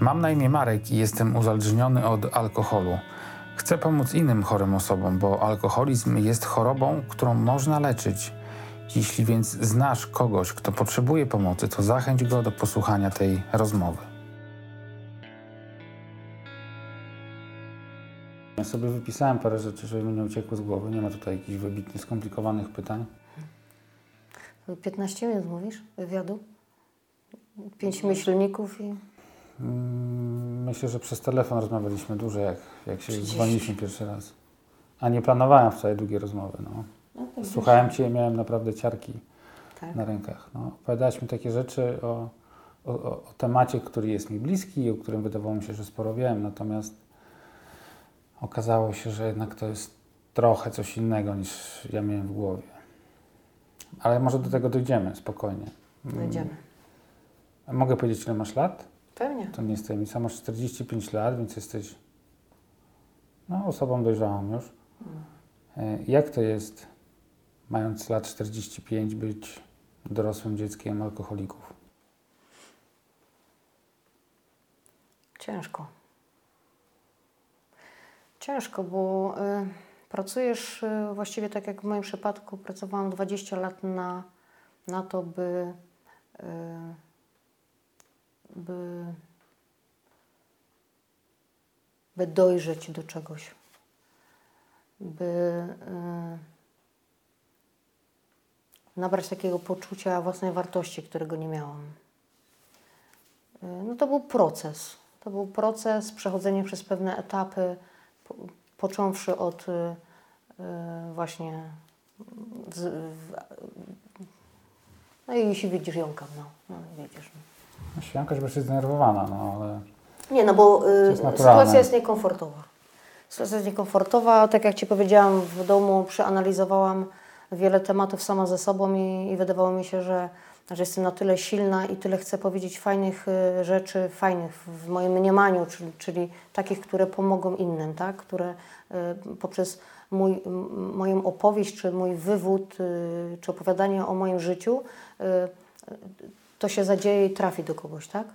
Mam na imię Marek i jestem uzależniony od alkoholu. Chcę pomóc innym chorym osobom, bo alkoholizm jest chorobą, którą można leczyć. Jeśli więc znasz kogoś, kto potrzebuje pomocy, to zachęć go do posłuchania tej rozmowy. Ja sobie wypisałem parę rzeczy, żeby mi nie uciekło z głowy. Nie ma tutaj jakichś wybitnie skomplikowanych pytań. 15 minut mówisz wywiadu? Pięć myślników i... Mm, Myślę, że przez telefon rozmawialiśmy dłużej, jak, jak się 30. dzwoniliśmy pierwszy raz. A nie planowałem wcale długiej rozmowy. No. No, Słuchałem Cię i miałem naprawdę ciarki Tak. na rękach. No. Opowiadałaś mi takie rzeczy o, o, o temacie, który jest mi bliski i o którym wydawało mi się, że sporo wiem, natomiast okazało się, że jednak to jest trochę coś innego niż ja miałem w głowie. Ale może do tego dojdziemy spokojnie. Mm. Dojdziemy. A Mogę powiedzieć, ile masz lat? Pewnie. To nie jest tajemnica. Masz 45 lat, więc jesteś no, osobą dojrzałą już. E, Jak to jest, mając lat 45, być dorosłym dzieckiem alkoholików? Ciężko. Ciężko, bo y, pracujesz y, właściwie tak jak w moim przypadku, pracowałam 20 lat na, na to, by, y, by, by dojrzeć do czegoś, by y, nabrać takiego poczucia własnej wartości, którego nie miałam. Y, No to był proces. To był proces, przechodzenie przez pewne etapy, po, począwszy od y, y, właśnie z, w, no i jeśli widzisz jąkam, no, no widzisz. No, Świanka, żeby się zdenerwowana, no ale Nie, no bo y, jest sytuacja jest niekomfortowa. Sytuacja jest niekomfortowa. Tak jak Ci powiedziałam, w domu przeanalizowałam wiele tematów sama ze sobą i, i wydawało mi się, że, że jestem na tyle silna i tyle chcę powiedzieć fajnych y, rzeczy, fajnych w moim mniemaniu, czyli, czyli takich, które pomogą innym, tak? które y, poprzez mój, moją opowieść, czy mój wywód, y, czy opowiadanie o moim życiu, y, to się zadzieje i trafi do kogoś, tak?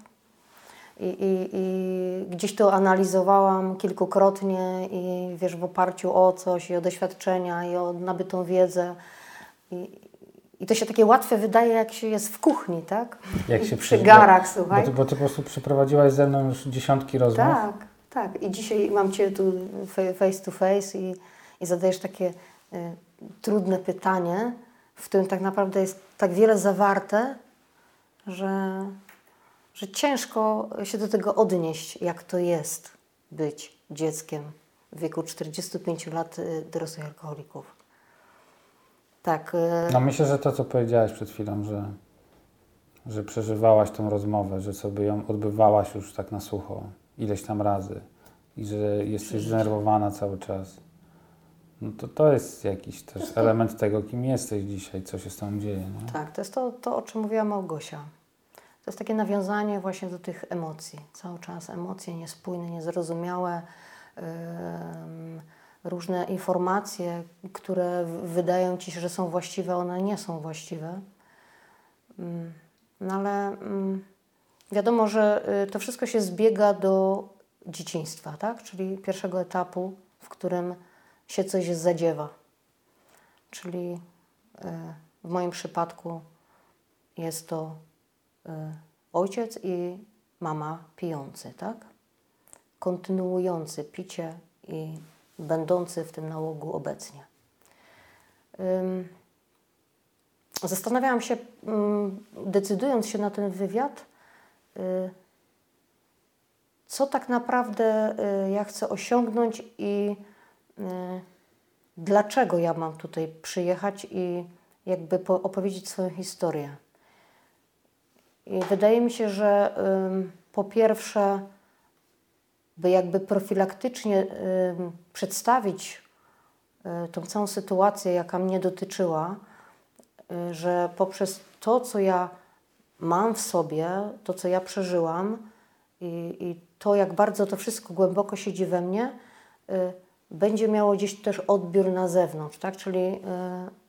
I, i, I gdzieś to analizowałam kilkukrotnie i wiesz, w oparciu o coś, i o doświadczenia, i o nabytą wiedzę. I, i to się takie łatwe wydaje, jak się jest w kuchni, tak? jak się Przy garach, słuchaj. Bo ty, bo ty po prostu przeprowadziłaś ze mną już dziesiątki rozmów. Tak, tak. I dzisiaj mam Cię tu face to face i, i zadajesz takie y, trudne pytanie, w którym tak naprawdę jest tak wiele zawarte, że, że ciężko się do tego odnieść, jak to jest być dzieckiem w wieku 45 lat y, dorosłych alkoholików. Tak. y, No myślę, że to, co powiedziałaś przed chwilą, że, że przeżywałaś tą rozmowę, że sobie ją odbywałaś już tak na sucho ileś tam razy i że jesteś zdenerwowana cały czas. No to to jest jakiś też element tego, kim jesteś dzisiaj, co się z tobą dzieje. Nie? Tak, to jest to, to, o czym mówiła Małgosia. To jest takie nawiązanie właśnie do tych emocji. Cały czas emocje niespójne, niezrozumiałe, ym, różne informacje, które wydają ci się, że są właściwe, one nie są właściwe. Ym, No ale ym, wiadomo, że y, to wszystko się zbiega do dzieciństwa, tak? czyli pierwszego etapu, w którym się coś zadziewa. Czyli y, w moim przypadku jest to y, ojciec i mama pijący, tak? Kontynuujący picie i będący w tym nałogu obecnie. Zastanawiałam się, ym, decydując się na ten wywiad, y, co tak naprawdę y, ja chcę osiągnąć i dlaczego ja mam tutaj przyjechać i jakby po- opowiedzieć swoją historię. I wydaje mi się, że po pierwsze, by jakby profilaktycznie przedstawić y, tą całą sytuację, jaka mnie dotyczyła, y, że poprzez to, co ja mam w sobie, to, co ja przeżyłam i, i to, jak bardzo to wszystko głęboko siedzi we mnie, y, będzie miało gdzieś też odbiór na zewnątrz, tak? Czyli y,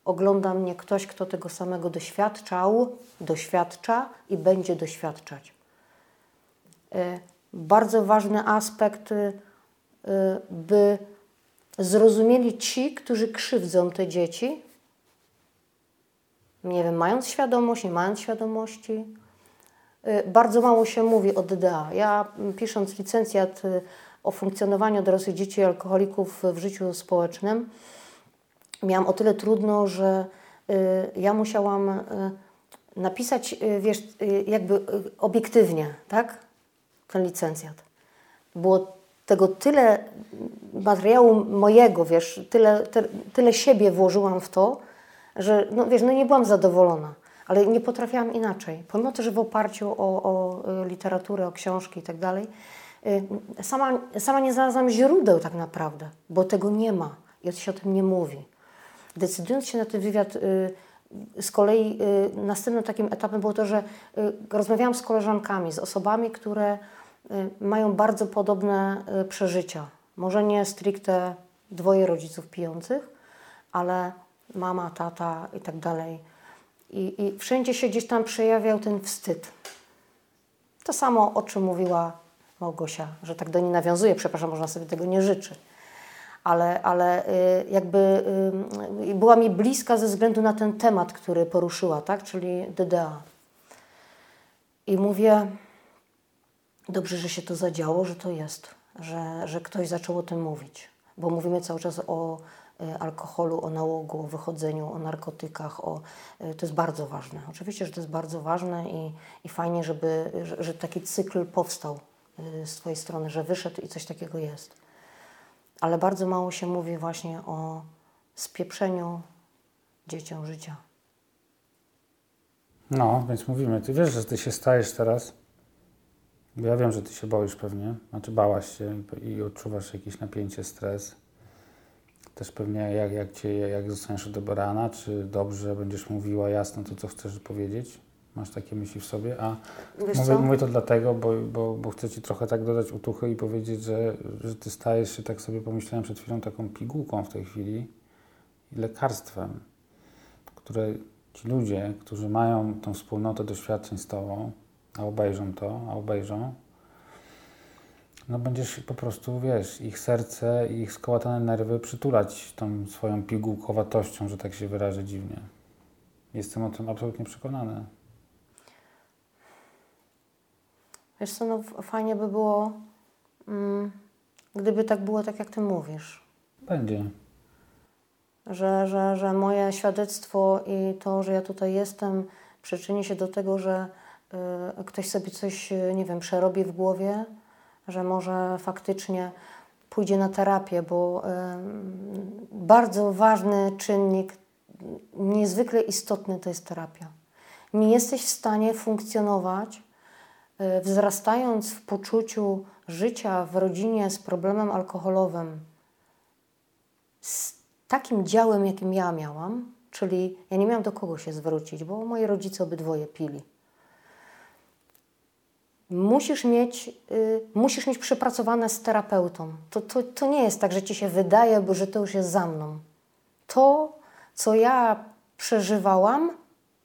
ogląda mnie ktoś, kto tego samego doświadczał, doświadcza i będzie doświadczać. Y, bardzo ważny aspekt, y, by zrozumieli ci, którzy krzywdzą te dzieci, nie wiem, mając świadomość, nie mając świadomości. Bardzo mało się mówi o DDA. Ja pisząc licencjat o funkcjonowaniu dorosłych dzieci i alkoholików w życiu społecznym, miałam o tyle trudno, że ja musiałam napisać, wiesz, jakby obiektywnie, tak? ten licencjat. Było tego tyle materiału mojego, wiesz, tyle, te, tyle siebie włożyłam w to, że no, wiesz, no nie byłam zadowolona, ale nie potrafiłam inaczej. Pomimo to, że w oparciu o, o y, literaturę, o książki i tak dalej, y, sama, sama nie znalazłam źródeł tak naprawdę, bo tego nie ma i się o tym nie mówi. Decydując się na ten wywiad, y, z kolei następnym takim etapem było to, że rozmawiałam z koleżankami, z osobami, które Y, mają bardzo podobne y, przeżycia. Może nie stricte dwoje rodziców pijących, ale mama, tata i tak dalej. I, I wszędzie się gdzieś tam przejawiał ten wstyd. To samo, o czym mówiła Małgosia, że tak do niej nawiązuje, przepraszam, można sobie tego nie życzyć. Ale, ale y, jakby była mi bliska ze względu na ten temat, który poruszyła, tak? czyli DDA. I mówię, dobrze, że się to zadziało, że to jest, że, że ktoś zaczął o tym mówić, bo mówimy cały czas o alkoholu, o nałogu, o wychodzeniu, o narkotykach, o, to jest bardzo ważne. Oczywiście, że to jest bardzo ważne i, i fajnie, żeby, że, że taki cykl powstał z Twojej strony, że wyszedł i coś takiego jest. Ale bardzo mało się mówi właśnie o spieprzeniu dzieciom życia. No, więc mówimy, ty wiesz, że ty się stajesz teraz ja wiem, że ty się boisz pewnie, znaczy bałaś się i odczuwasz jakieś napięcie, stres. Też pewnie jak, jak, cię, jak zostaniesz odebrana, czy dobrze będziesz mówiła jasno to, co chcesz powiedzieć. Masz takie myśli w sobie, a mówię, mówię, to dlatego, bo, bo, bo chcę Ci trochę tak dodać utuchy i powiedzieć, że, że Ty stajesz się, tak sobie pomyślałem przed chwilą, taką pigułką w tej chwili i lekarstwem, które ci ludzie, którzy mają tą wspólnotę doświadczeń z Tobą, a obejrzą to, a obejrzą, no będziesz po prostu, wiesz, ich serce i ich skołatane nerwy przytulać tą swoją pigułkowatością, że tak się wyrażę dziwnie. Jestem o tym absolutnie przekonany. Wiesz co, no fajnie by było, mm, gdyby tak było, tak jak Ty mówisz. Będzie. Że, że, że moje świadectwo i to, że ja tutaj jestem, przyczyni się do tego, że Y, ktoś sobie coś, y, nie wiem, przerobi w głowie, że może faktycznie pójdzie na terapię, bo y, bardzo ważny czynnik, niezwykle istotny to jest terapia. Nie jesteś w stanie funkcjonować, wzrastając w poczuciu życia w rodzinie z problemem alkoholowym, z takim działem, jakim ja miałam, czyli ja nie miałam do kogo się zwrócić, bo moi rodzice obydwoje pili musisz mieć, y, musisz mieć przepracowane z terapeutą. To, to, to nie jest tak, że ci się wydaje, bo że to już jest za mną. To, co ja przeżywałam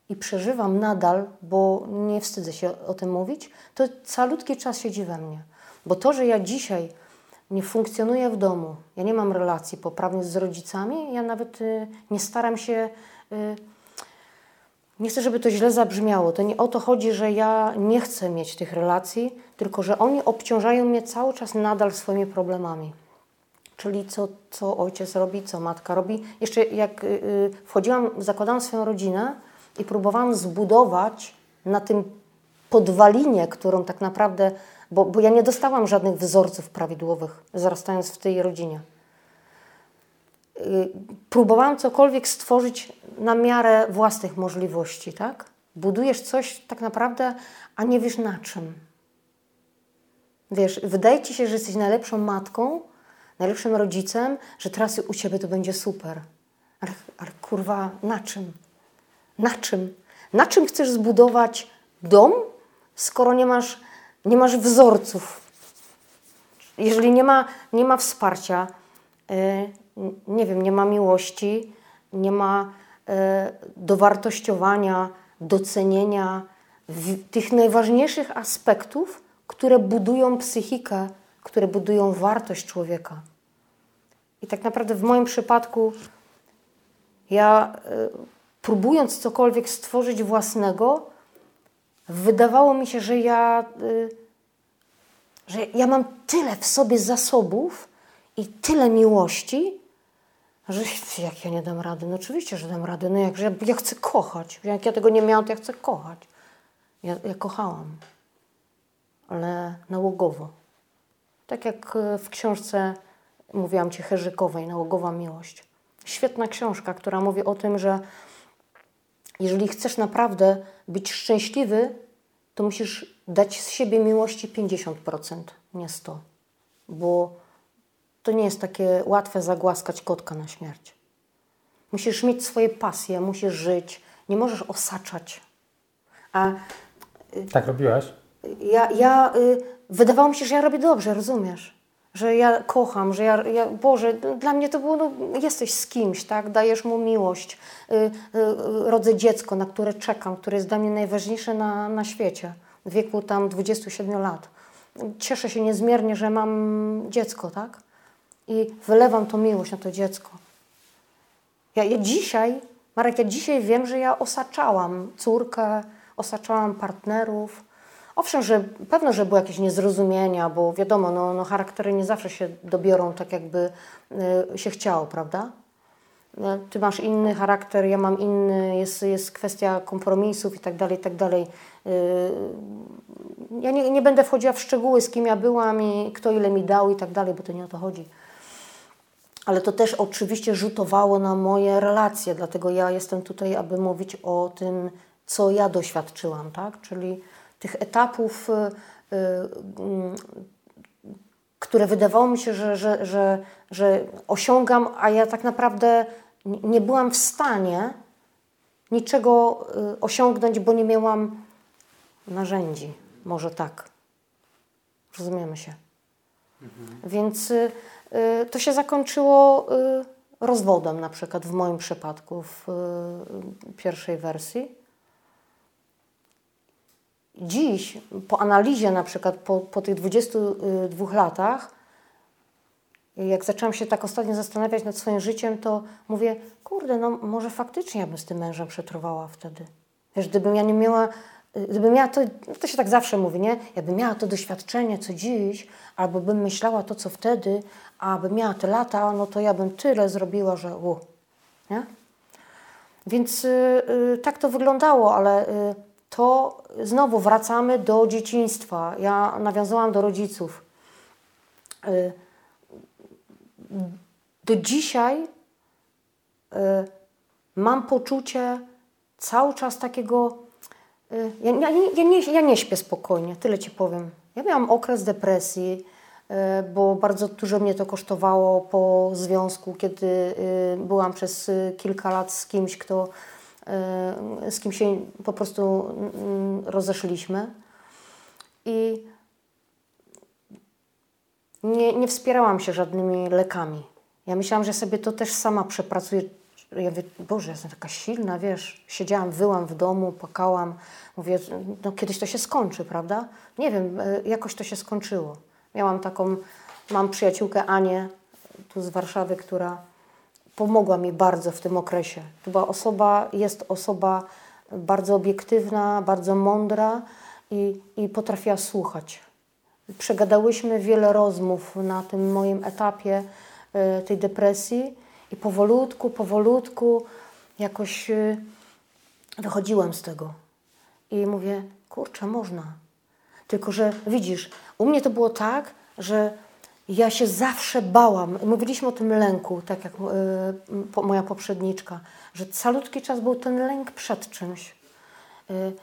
i przeżywam nadal, bo nie wstydzę się o tym mówić, to calutki czas siedzi we mnie. Bo to, że ja dzisiaj nie funkcjonuję w domu, ja nie mam relacji poprawnych z rodzicami, ja nawet y, nie staram się y, nie chcę, żeby to źle zabrzmiało. To nie o to chodzi, że ja nie chcę mieć tych relacji, tylko że oni obciążają mnie cały czas nadal swoimi problemami. Czyli co, co ojciec robi, co matka robi. Jeszcze jak yy, wchodziłam, zakładałam swoją rodzinę i próbowałam zbudować na tym podwalinie, którą tak naprawdę, bo, bo ja nie dostałam żadnych wzorców prawidłowych, zarastając w tej rodzinie. Y, próbowałam cokolwiek stworzyć na miarę własnych możliwości, tak? Budujesz coś tak naprawdę, a nie wiesz na czym. Wiesz, wydaje ci się, że jesteś najlepszą matką, najlepszym rodzicem, że teraz u ciebie to będzie super. Ale, ale kurwa, na czym? Na czym? Na czym chcesz zbudować dom, skoro nie masz, nie masz wzorców? Jeżeli nie ma, nie ma wsparcia, yy, nie wiem, nie ma miłości, nie ma e, dowartościowania, docenienia tych najważniejszych aspektów, które budują psychikę, które budują wartość człowieka. I tak naprawdę w moim przypadku ja y, próbując cokolwiek stworzyć własnego, wydawało mi się, że ja, y, że ja mam tyle w sobie zasobów i tyle miłości, że jak ja nie dam rady? No oczywiście, że dam radę. No jak, ja, ja chcę kochać. Jak ja tego nie miałam, to ja chcę kochać. Ja, ja kochałam, ale nałogowo. Tak jak e, w książce mówiłam Ci Herzykowej, Nałogowa Miłość. Świetna książka, która mówi o tym, że jeżeli chcesz naprawdę być szczęśliwy, to musisz dać z siebie miłości 50%, nie 100%. Bo to nie jest takie łatwe zagłaskać kotka na śmierć. Musisz mieć swoje pasje, musisz żyć, nie możesz osaczać. A tak robiłaś? Ja, ja y, wydawało mi się, że ja robię dobrze, rozumiesz? Że ja kocham, że ja, ja Boże, dla mnie to było, no, jesteś z kimś, tak? Dajesz mu miłość, y, y, rodzę dziecko, na które czekam, które jest dla mnie najważniejsze na, na świecie, w wieku tam 27 lat. Cieszę się niezmiernie, że mam dziecko, tak? I wylewam tą miłość na to dziecko. Ja, ja dzisiaj, Marek, ja dzisiaj wiem, że ja osaczałam córkę, osaczałam partnerów. Owszem, że pewno, że były jakieś niezrozumienia, bo wiadomo, no, no charaktery nie zawsze się dobiorą tak, jakby y, się chciało, prawda? No, ty masz inny charakter, ja mam inny, jest, jest kwestia kompromisów i tak dalej, i tak dalej. Y, ja nie, nie będę wchodziła w szczegóły, z kim ja byłam i kto ile mi dał i tak dalej, bo to nie o to chodzi. Ale to też oczywiście rzutowało na moje relacje, dlatego ja jestem tutaj, aby mówić o tym, co ja doświadczyłam, tak? czyli tych etapów, y, y, które wydawało mi się, że, że, że, że osiągam, a ja tak naprawdę nie byłam w stanie niczego y, osiągnąć, bo nie miałam narzędzi. Może tak. Rozumiemy się. Mhm. Więc to się zakończyło rozwodem, na przykład w moim przypadku, w pierwszej wersji dziś, po analizie na przykład, po, po tych 22 latach, jak zaczęłam się tak ostatnio zastanawiać nad swoim życiem, to mówię, kurde, no może faktycznie ja bym z tym mężem przetrwała wtedy. Wiesz, gdybym ja nie miała, gdybym miała to, no to się tak zawsze mówi, nie? Jakbym miała to doświadczenie, co dziś, albo bym myślała to, co wtedy, a bym miała te lata, no to ja bym tyle zrobiła, że u, nie? Więc y, y, tak to wyglądało, ale y, to znowu wracamy do dzieciństwa. Ja nawiązałam do rodziców. Y, do dzisiaj y, mam poczucie cały czas takiego. Y, ja, ja, ja, nie, ja nie śpię spokojnie, tyle ci powiem. Ja miałam okres depresji, bo bardzo dużo mnie to kosztowało po związku, kiedy byłam przez kilka lat z kimś, kto z kim się po prostu mm, rozeszliśmy. I nie, nie wspierałam się żadnymi lekami. Ja myślałam, że sobie to też sama przepracuję. Ja mówię, Boże, jestem taka silna, wiesz. Siedziałam, wyłam w domu, płakałam. Mówię, no kiedyś to się skończy, prawda? Nie wiem, e, jakoś to się skończyło. Miałam taką, mam przyjaciółkę Anię tu z Warszawy, która pomogła mi bardzo w tym okresie. To była osoba, jest osoba bardzo obiektywna, bardzo mądra i, i potrafiła słuchać. Przegadałyśmy wiele rozmów na tym moim etapie y, tej depresji i powolutku, powolutku jakoś y, wychodziłam z tego. I mówię, kurczę, można. Tylko, że widzisz, u mnie to było tak, że ja się zawsze bałam. Mówiliśmy o tym lęku, tak jak y, moja poprzedniczka, że calutki czas był ten lęk przed czymś. Y,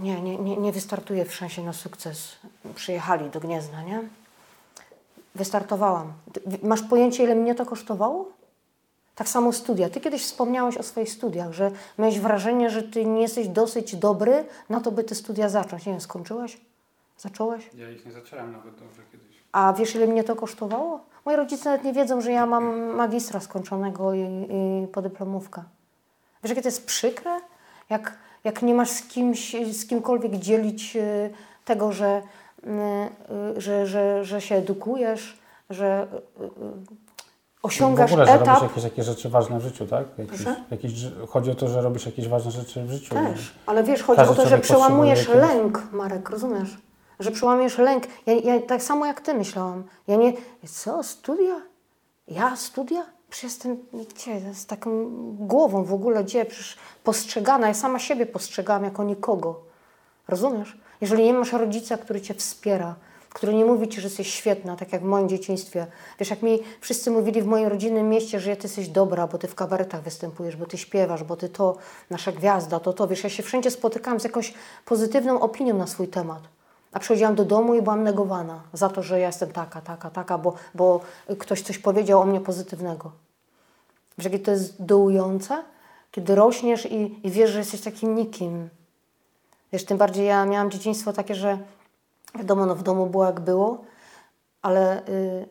nie, nie, nie, nie wystartuję w szansie na sukces. Przyjechali do Gniezna, nie? Wystartowałam. Masz pojęcie, ile mnie to kosztowało? Tak samo studia. Ty kiedyś wspomniałeś o swoich studiach, że miałeś wrażenie, że ty nie jesteś dosyć dobry na to, by te studia zacząć. Nie wiem, skończyłeś? Zacząłeś? Ja ich nie zacząłem nawet dobrze kiedyś. A wiesz, ile mnie to kosztowało? Moi rodzice nawet nie wiedzą, że ja mam magistra skończonego i, i podyplomówkę. Wiesz, jakie to jest przykre? Jak, jak nie masz z kimś, z kimkolwiek dzielić y, tego, że y, że, że, że się edukujesz, że y, y, osiągasz w ogóle, że etap. robisz jakieś, jakieś rzeczy ważne w życiu, tak? Jakieś, jakieś, chodzi o to, że robisz jakieś ważne rzeczy w życiu. Też, ale wiesz, chodzi Każdy o to, że przełamujesz potrzebuje lęk, Marek, rozumiesz? Że przełamujesz lęk. Ja, ja tak samo jak ty myślałam. Ja nie, co, studia? Ja studia? Przecież jestem, gdzie, z taką głową w ogóle, gdzie, przecież postrzegana, ja sama siebie postrzegałam jako nikogo. Rozumiesz? Jeżeli nie masz rodzica, który cię wspiera, który nie mówi ci, że jesteś świetna, tak jak w moim dzieciństwie. Wiesz, jak mi wszyscy mówili w moim rodzinnym mieście, że ty jesteś dobra, bo ty w kabaretach występujesz, bo ty śpiewasz, bo ty to, nasza gwiazda, to to. Wiesz, ja się wszędzie spotykałam z jakąś pozytywną opinią na swój temat. A przychodziłam do domu i byłam negowana za to, że ja jestem taka, taka, taka, bo, bo ktoś coś powiedział o mnie pozytywnego. Wiesz, jakie to jest dołujące? Kiedy rośniesz i, i wiesz, że jesteś takim nikim. Wiesz, tym bardziej ja miałam dzieciństwo takie, że wiadomo, no w domu było jak było, ale y,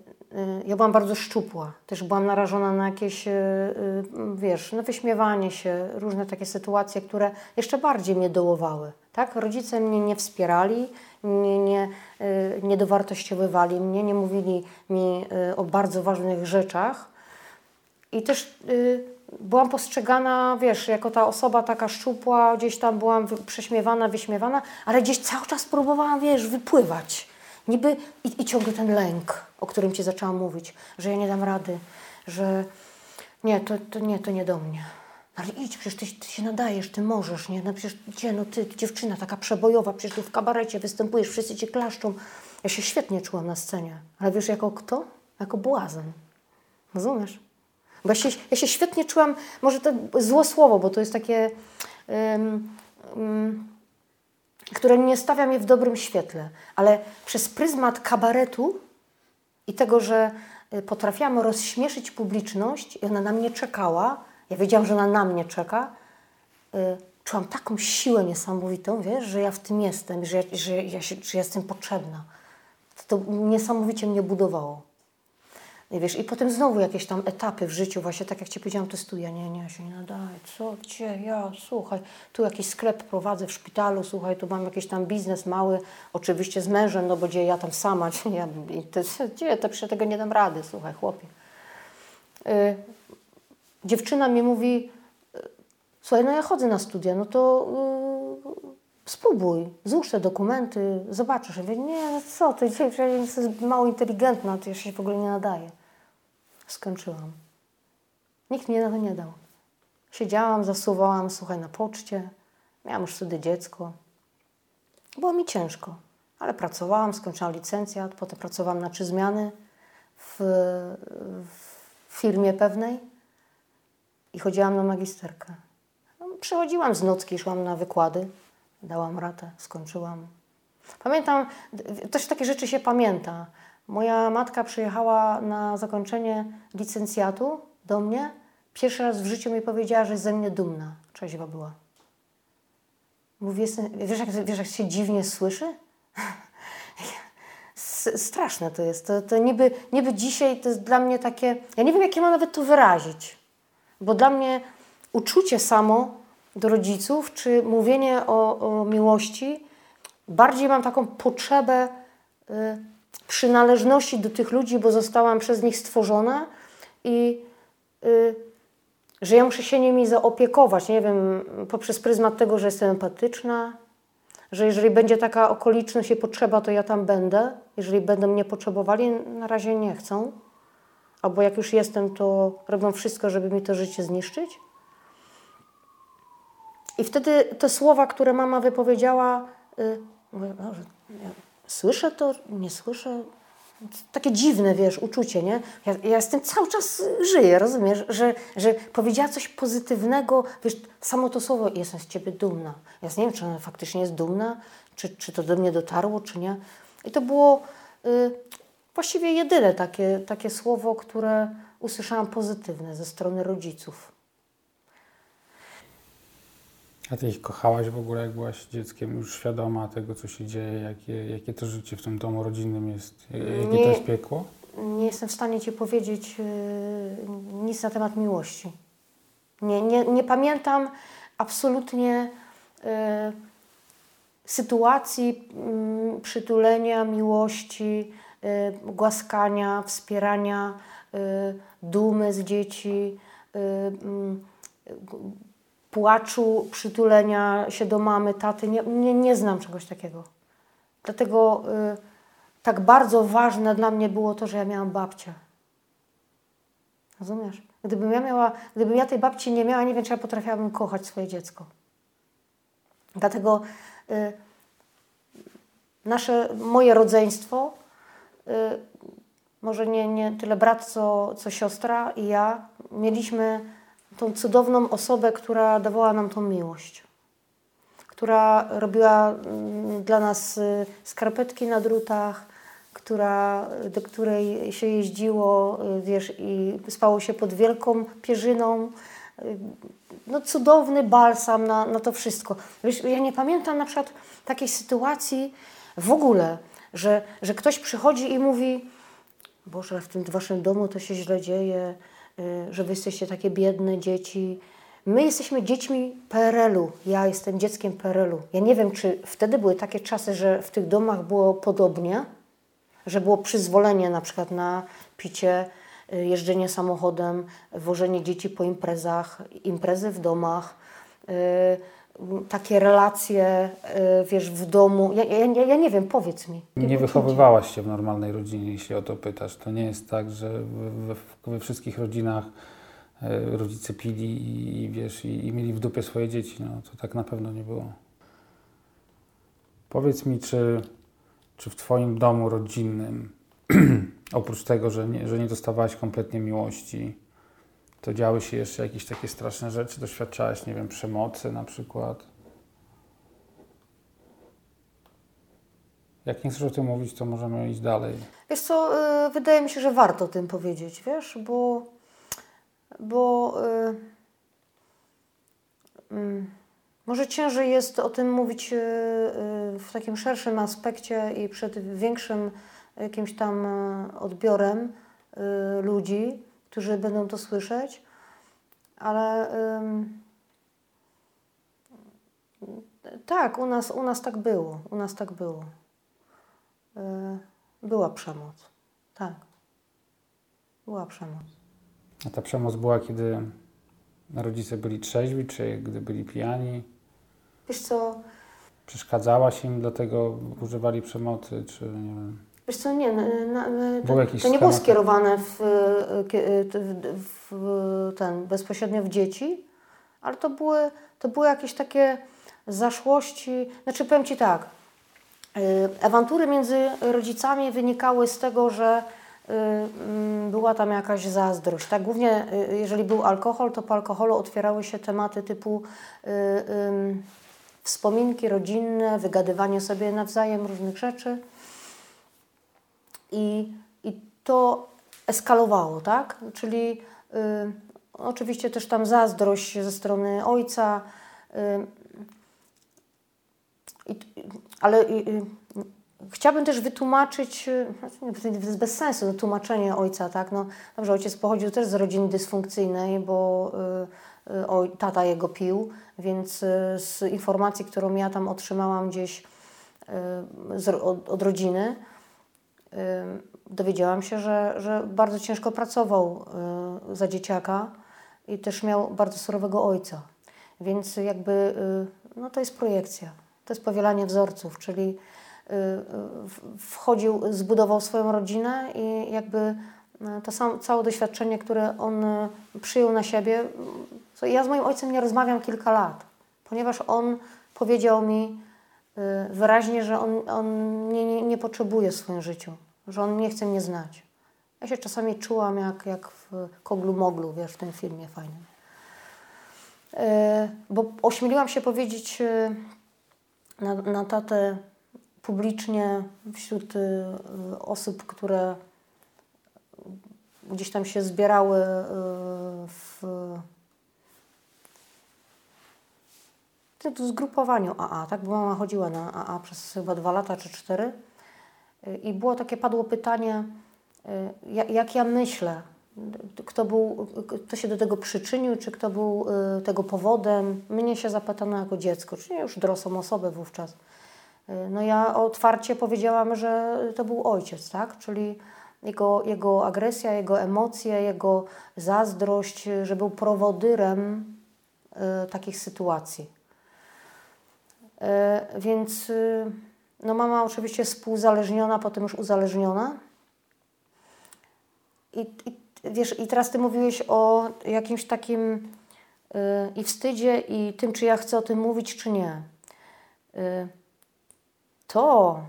ja byłam bardzo szczupła. Też byłam narażona na jakieś, y, y, wiesz, no wyśmiewanie się, różne takie sytuacje, które jeszcze bardziej mnie dołowały. Tak? Rodzice mnie nie wspierali, nie, nie, y, nie dowartościowywali mnie, nie mówili mi y, o bardzo ważnych rzeczach. I też y, byłam postrzegana, wiesz, jako ta osoba taka szczupła, gdzieś tam byłam prześmiewana, wyśmiewana, ale gdzieś cały czas próbowałam, wiesz, wypływać. Niby i, i ciągle ten lęk, o którym ci zaczęłam mówić, że ja nie dam rady, że nie, to, to nie, to nie do mnie. Ale idź, przecież ty, ty się nadajesz, ty możesz, nie? No przecież gdzie, no ty, dziewczyna taka przebojowa, przecież tu w kabarecie występujesz, wszyscy cię klaszczą. Ja się świetnie czułam na scenie, ale wiesz, jako kto? Jako błazen. Rozumiesz? Bo ja się, ja się świetnie czułam, może to złe słowo, bo to jest takie, ym, ym, które nie stawia mnie w dobrym świetle, ale przez pryzmat kabaretu i tego, że y, potrafiłam rozśmieszyć publiczność i ona na mnie czekała, ja wiedziałam, że ona na mnie czeka, y, czułam taką siłę niesamowitą, wiesz, że ja w tym jestem, że ja, że ja, się, że ja jestem potrzebna. To, to niesamowicie mnie budowało. Wiesz, i potem znowu jakieś tam etapy w życiu, właśnie tak jak Ci powiedziałam, to studia, nie, nie, się nie nadaję, co, gdzie, ja, słuchaj, tu jakiś sklep prowadzę w szpitalu, słuchaj, tu mam jakiś tam biznes mały, oczywiście z mężem, no bo gdzie ja tam sama, ja, to, gdzie, to przecież tego nie dam rady, słuchaj, chłopie. Y, dziewczyna mi mówi, y, słuchaj, no ja chodzę na studia, no to y, spróbuj, złóż te dokumenty, zobaczysz. Ja mówię, nie, no co ty, dzisiaj mało inteligentna, to ja się w ogóle nie nadaję. Skończyłam. Nikt mnie na to nie dał. Siedziałam, zasuwałam, słuchaj, na poczcie. Miałam już wtedy dziecko. Było mi ciężko, ale pracowałam, skończyłam licencjat, potem pracowałam na trzy zmiany w, w firmie pewnej i chodziłam na magisterkę. No, Przychodziłam z nocki, szłam na wykłady, dałam ratę, skończyłam. Pamiętam, też takie rzeczy się pamięta. Moja matka przyjechała na zakończenie licencjatu do mnie. Pierwszy raz w życiu mi powiedziała, że jest ze mnie dumna. Trzeźwa była. Mówi, jestem, wiesz, jak, wiesz, jak się dziwnie słyszy? Straszne to jest. To, to niby, niby dzisiaj to jest dla mnie takie. Ja nie wiem, jak ja mam nawet to wyrazić. Bo dla mnie uczucie samo do rodziców, czy mówienie o, o miłości, bardziej mam taką potrzebę y, przynależności do tych ludzi, bo zostałam przez nich stworzona i y, że ja muszę się nimi zaopiekować, nie wiem, poprzez pryzmat tego, że jestem empatyczna, że jeżeli będzie taka okoliczność i potrzeba, to ja tam będę. Jeżeli będą mnie potrzebowali, na razie nie chcą. Albo jak już jestem, to robią wszystko, żeby mi to życie zniszczyć. I wtedy te słowa, które mama wypowiedziała, y, mówię, słyszę to, nie słyszę. Takie dziwne, wiesz, uczucie, nie? Ja, ja z tym cały czas żyję, rozumiesz? Że, że powiedziała coś pozytywnego, wiesz, samo to słowo, jestem z ciebie dumna. Ja nie wiem, czy ona faktycznie jest dumna, czy, czy to do mnie dotarło, czy nie. I to było y, właściwie jedyne takie, takie słowo, które usłyszałam pozytywne ze strony rodziców. A ty ich kochałaś w ogóle, jak byłaś dzieckiem, już świadoma tego, co się dzieje, jakie, jakie to życie w tym domu rodzinnym jest, jakie Nie. to jest piekło? Nie jestem w stanie Ci powiedzieć yy, nic na temat miłości. Nie, nie, nie pamiętam absolutnie yy, sytuacji mm, przytulenia, miłości, y, głaskania, wspierania, y, dumy z dzieci, y, mm, płaczu, przytulenia się do mamy, taty. Nie, nie, nie znam czegoś takiego. Dlatego y, tak bardzo ważne dla mnie było to, że ja miałam babcię. Rozumiesz? Gdybym ja, miała, gdybym ja tej babci nie miała, nie wiem, czy ja potrafiłabym kochać swoje dziecko. Dlatego y, nasze, moje rodzeństwo, y, może nie, nie tyle brat, co, co siostra i ja, mieliśmy tą cudowną osobę, która dawała nam tą miłość. Która robiła mm, dla nas y, skarpetki na drutach, która, do której się jeździło, y, wiesz, i spało się pod wielką pierzyną. Y, No cudowny balsam na, na to wszystko. Wiesz, ja nie pamiętam na przykład takiej sytuacji w ogóle, że, że ktoś przychodzi i mówi Boże, w tym waszym domu to się źle dzieje, że wy jesteście takie biedne dzieci. My jesteśmy dziećmi PRL-u. Ja jestem dzieckiem PRL-u. Ja nie wiem, czy wtedy były takie czasy, że w tych domach było podobnie, że było przyzwolenie na przykład na picie, y, jeżdżenie samochodem, wożenie dzieci po imprezach, imprezy w domach, y, takie relacje, y, wiesz, w domu. Ja, ja, ja nie wiem, powiedz mi. Nie wychowywałaś się w normalnej rodzinie, jeśli o to pytasz. To nie jest tak, że we, we wszystkich rodzinach e, rodzice pili i, i wiesz, i, i mieli w dupie swoje dzieci. No, to tak na pewno nie było. Powiedz mi, czy, czy w Twoim domu rodzinnym, oprócz tego, że nie, że nie dostawałaś kompletnie miłości, to działy się jeszcze jakieś takie straszne rzeczy? Doświadczałaś, nie wiem, przemocy na przykład? Jak nie chcesz o tym mówić, to możemy iść dalej. Wiesz co, y, wydaje mi się, że warto o tym powiedzieć, wiesz, bo, bo y, mm, może ciężej jest o tym mówić y, w takim szerszym aspekcie i przed większym jakimś tam odbiorem ludzi, którzy będą to słyszeć, ale tak, u nas, u nas tak było, u nas tak było. Y, Była przemoc. Tak. Była przemoc. A ta przemoc była, kiedy rodzice byli trzeźwi, czy gdy byli pijani? Wiesz co, Przeszkadzałaś im, dlatego używali przemocy, czy nie wiem. Wiesz co, nie, na, na, to, to nie było skierowane w, y, kie- w, w ten, bezpośrednio w dzieci, ale to były, to były jakieś takie zaszłości. Znaczy powiem Ci tak, y, awantury między rodzicami wynikały z tego, że mm, była tam jakaś zazdrość. Tak? Głównie jeżeli był alkohol, to po alkoholu otwierały się tematy typu wspominki rodzinne, wygadywanie sobie nawzajem różnych rzeczy. I, i to eskalowało, tak? Czyli y, oczywiście też tam zazdrość ze strony ojca, y, i, ale y, y, chciałabym też wytłumaczyć, y, znaczy to jest bez sensu tłumaczenie ojca, tak? No, dobrze, ojciec pochodził też z rodziny dysfunkcyjnej, bo y, y, tata jego pił, więc y, z informacji, którą ja tam otrzymałam gdzieś y, z, od, od rodziny, y, dowiedziałam się, że, że bardzo ciężko pracował y, za dzieciaka i też miał bardzo surowego ojca. Więc jakby y, no to jest projekcja, to jest powielanie wzorców, czyli y, wchodził, zbudował swoją rodzinę i jakby to sam, całe doświadczenie, które on przyjął na siebie. Ja z moim ojcem nie rozmawiam kilka lat, ponieważ on powiedział mi wyraźnie, że on, on mnie nie, nie potrzebuje w swoim życiu, że on nie chce mnie znać. Ja się czasami czułam jak, jak w Koglu Moglu, wiesz, w tym filmie fajnym. E, Bo ośmieliłam się powiedzieć e, na, na tatę publicznie wśród osób, które gdzieś tam się zbierały w w zgrupowaniu AA, tak? Bo mama chodziła na AA przez chyba dwa lata czy cztery. I było takie, padło pytanie, y, jak, ja myślę, kto, był, kto się do tego przyczynił, czy kto był y, tego powodem. Mnie się zapytano jako dziecko, czyli już dorosłą osobę wówczas. Y, No ja otwarcie powiedziałam, że to był ojciec, tak? Czyli jego, jego agresja, jego emocje, jego zazdrość, że był prowodyrem y, takich sytuacji. Y, Więc y, no mama oczywiście współzależniona, potem już uzależniona. I, i, wiesz, I teraz ty mówiłeś o jakimś takim y, i wstydzie, i tym, czy ja chcę o tym mówić, czy nie. Y, to,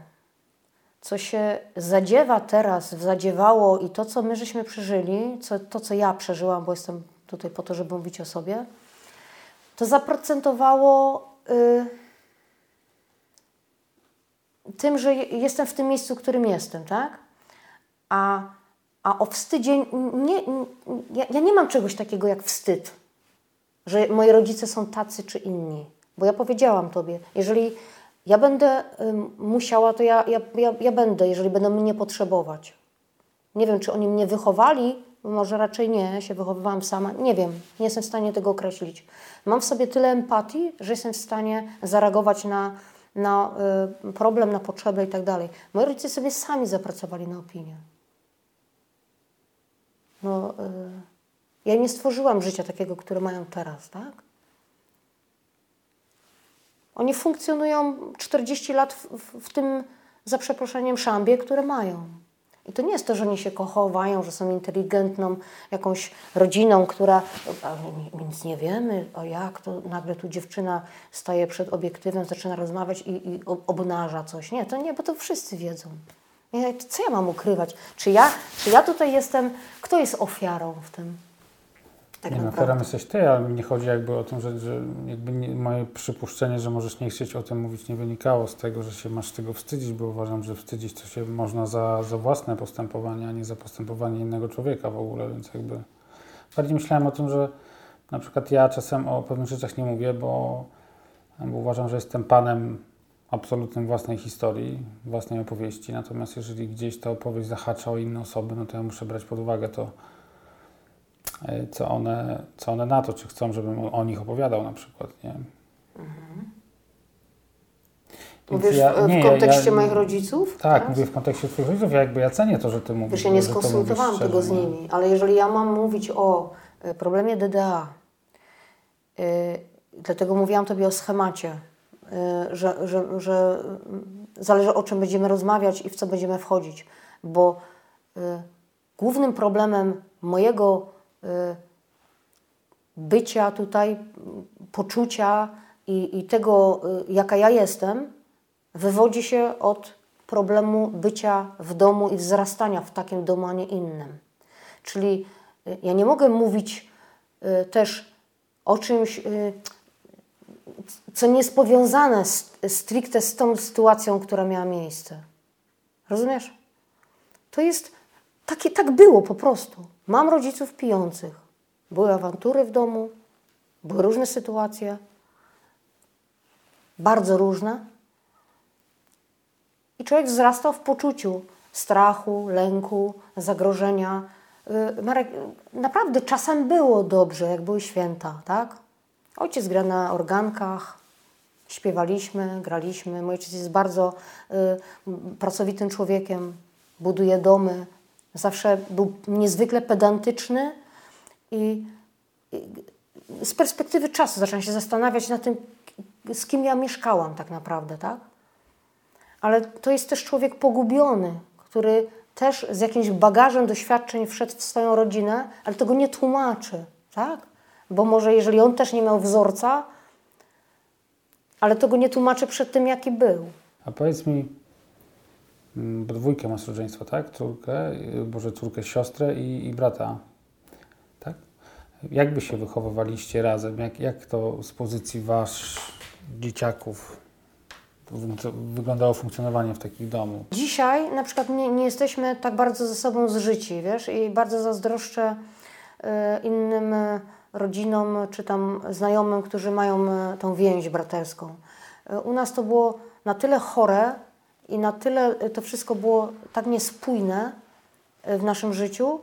co się zadziewa teraz, zadziewało i to, co my żeśmy przeżyli, co, to, co ja przeżyłam, bo jestem tutaj po to, żeby mówić o sobie, to zaprocentowało y, tym, że je- jestem w tym miejscu, w którym jestem, tak? A, a o wstydzie nie, ja, ja nie mam czegoś takiego jak wstyd, że moi rodzice są tacy czy inni. Bo ja powiedziałam Tobie, jeżeli ja będę musiała, to ja, ja, ja, ja będę, jeżeli będą mnie potrzebować. Nie wiem, czy oni mnie wychowali, może raczej nie, się wychowywałam sama, nie wiem, nie jestem w stanie tego określić. Mam w sobie tyle empatii, że jestem w stanie zareagować na, na y, problem, na potrzebę i tak dalej. Moi rodzice sobie sami zapracowali na opinię. No, y, ja nie stworzyłam życia takiego, które mają teraz, tak? Oni funkcjonują 40 lat w, w, w tym, za przeproszeniem, szambie, które mają. I to nie jest to, że oni się kochowają, że są inteligentną jakąś rodziną, która nic nie wiemy, o jak to nagle tu dziewczyna staje przed obiektywem, zaczyna rozmawiać i, i ob- obnaża coś. Nie, to nie, bo to wszyscy wiedzą. Co ja mam ukrywać? Czy ja, czy ja tutaj jestem, kto jest ofiarą w tym? Tak nie no, naprawdę. ofiarą jesteś ty, ale nie chodzi jakby o tym, że, że jakby nie, moje przypuszczenie, że możesz nie chcieć o tym mówić, nie wynikało z tego, że się masz tego wstydzić, bo uważam, że wstydzić to się można za, za własne postępowanie, a nie za postępowanie innego człowieka w ogóle, więc jakby bardziej myślałem o tym, że na przykład ja czasem o pewnych rzeczach nie mówię, bo, bo uważam, że jestem panem absolutnym własnej historii, własnej opowieści, natomiast jeżeli gdzieś ta opowieść zahacza o inne osoby, no to ja muszę brać pod uwagę to, co one, co one na to, czy chcą, żebym o, nich opowiadał na przykład, nie? Więc Mówisz ja- w, nie, w kontekście ja- moich rodziców? Tak, teraz? mówię w kontekście Twoich rodziców, ja jakby ja cenię to, że Ty mówisz. Wiesz, ja nie skonsultowałam tego z nie? nimi, ale jeżeli ja mam mówić o y, problemie DDA, y, dlatego mówiłam Tobie o schemacie, y, że, że, że y, zależy o czym będziemy rozmawiać i w co będziemy wchodzić, bo y, głównym problemem mojego bycia tutaj, y, poczucia i, i tego, y, jaka ja jestem, wywodzi się od problemu bycia w domu i wzrastania w takim domu, a nie innym. Czyli y, ja nie mogę mówić y, też o czymś, y, co nie jest powiązane stricte z tą sytuacją, która miała miejsce. Rozumiesz? To jest, takie, tak było po prostu. Mam rodziców pijących. Były awantury w domu, były różne sytuacje, bardzo różne. I człowiek wzrastał w poczuciu strachu, lęku, zagrożenia. Y, Marek, naprawdę czasem było dobrze, jak były święta, tak? Ojciec gra na organkach, śpiewaliśmy, graliśmy. Mój ojciec jest bardzo y, pracowitym człowiekiem, buduje domy. Zawsze był niezwykle pedantyczny i, i z perspektywy czasu zacząłem się zastanawiać nad tym, z kim ja mieszkałam tak naprawdę, tak? ale to jest też człowiek pogubiony, który też z jakimś bagażem doświadczeń wszedł w swoją rodzinę, ale tego nie tłumaczy, tak? Bo może jeżeli on też nie miał wzorca, ale tego nie tłumaczy przed tym, jaki był. A powiedz mi, bo dwójkę masz rodzeństwa, tak? Córkę, y, Boże, córkę, siostrę i, i brata, tak? Jak by się wychowywaliście razem? Jak, jak to z pozycji wasz, dzieciaków, wy- wyglądało funkcjonowanie w takim domu? Dzisiaj na przykład nie, nie jesteśmy tak bardzo ze sobą zżyci, wiesz, i bardzo zazdroszczę e, innym rodzinom czy tam znajomym, którzy mają e, tą więź braterską. E, U nas to było na tyle chore i na tyle e, to wszystko było tak niespójne e, w naszym życiu,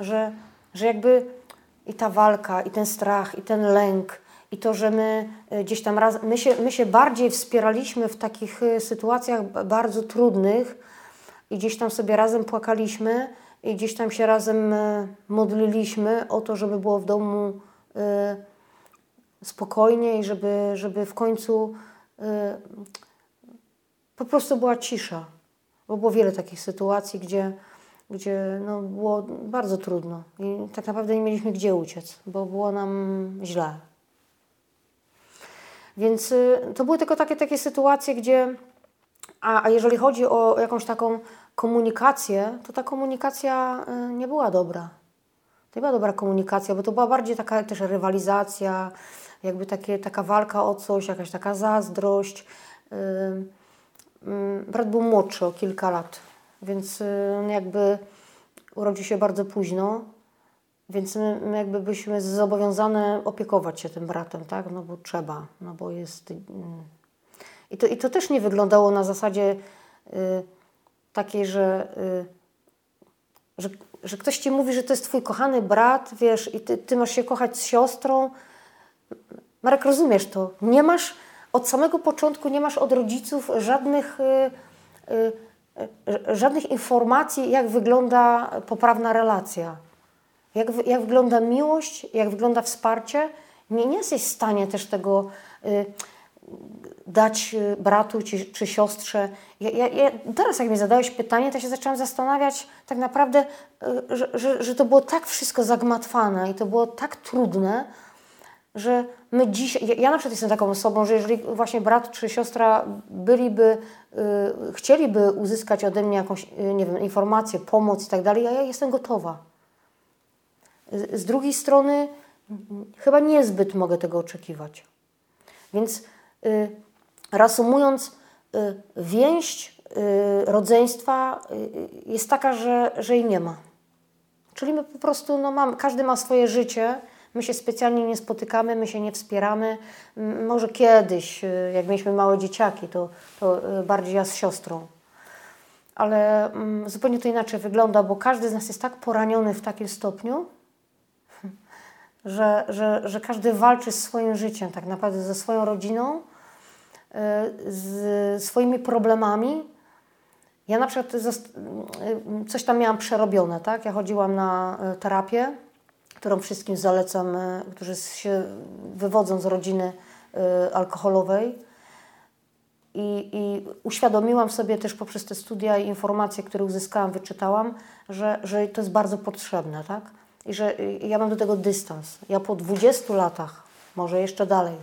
że, że jakby i ta walka, i ten strach, i ten lęk, i to, że my y, gdzieś tam raz, my się, my się bardziej wspieraliśmy w takich y, sytuacjach bardzo trudnych i gdzieś tam sobie razem płakaliśmy i gdzieś tam się razem modliliśmy o to, żeby było w domu spokojnie i żeby, żeby w końcu po prostu była cisza. Bo było wiele takich sytuacji, gdzie, gdzie no, było bardzo trudno i tak naprawdę nie mieliśmy gdzie uciec, bo było nam źle. Więc y, to były tylko takie, takie sytuacje, gdzie. A, a jeżeli chodzi o jakąś taką komunikację, to ta komunikacja y, nie była dobra. To nie była dobra komunikacja, bo to była bardziej taka też rywalizacja, jakby takie, taka walka o coś, jakaś taka zazdrość. Y, mm, Brat był młodszy o kilka lat, więc y, jakby urodził się bardzo późno, więc my, my jakby byliśmy zobowiązane opiekować się tym bratem, tak? No bo trzeba, no bo jest... mm. I to, I to też nie wyglądało na zasadzie y, takiej, że, y, że, że ktoś ci mówi, że to jest twój kochany brat, wiesz, i ty, ty masz się kochać z siostrą. Marek, rozumiesz to? Nie masz od samego początku, nie masz od rodziców żadnych, y, y, y, żadnych informacji, jak wygląda poprawna relacja. Jak, jak wygląda miłość, jak wygląda wsparcie. Nie, nie jesteś w stanie też tego dać bratu czy, czy siostrze. Ja, ja, ja, teraz jak mi zadałeś pytanie, to się zaczęłam zastanawiać tak naprawdę, że, że, że to było tak wszystko zagmatwane i to było tak trudne, że my dziś, ja, na przykład jestem taką osobą, że jeżeli właśnie brat czy siostra byliby, y, chcieliby uzyskać ode mnie jakąś, y, nie wiem, informację, pomoc i tak dalej, ja, jestem gotowa. Z, z drugiej strony chyba niezbyt mogę tego oczekiwać. Więc y, reasumując, y, więź y, rodzeństwa jest taka, że, że jej nie ma. Czyli my po prostu, no mam, każdy ma swoje życie, my się specjalnie nie spotykamy, my się nie wspieramy. Może kiedyś, y, jak mieliśmy małe dzieciaki, to, to y, bardziej ja z siostrą. Ale mm, zupełnie to inaczej wygląda, bo każdy z nas jest tak poraniony w takim stopniu, że, że, że każdy walczy z swoim życiem, tak naprawdę ze swoją rodziną, y, z swoimi problemami. Ja na przykład coś tam miałam przerobione, tak? Ja chodziłam na terapię, którą wszystkim zalecam, y, którzy się wywodzą z rodziny y, alkoholowej. I, I uświadomiłam sobie też poprzez te studia i informacje, które uzyskałam, wyczytałam, że, że to jest bardzo potrzebne, tak? I że y, ja mam do tego dystans. Ja po 20 latach, może jeszcze dalej,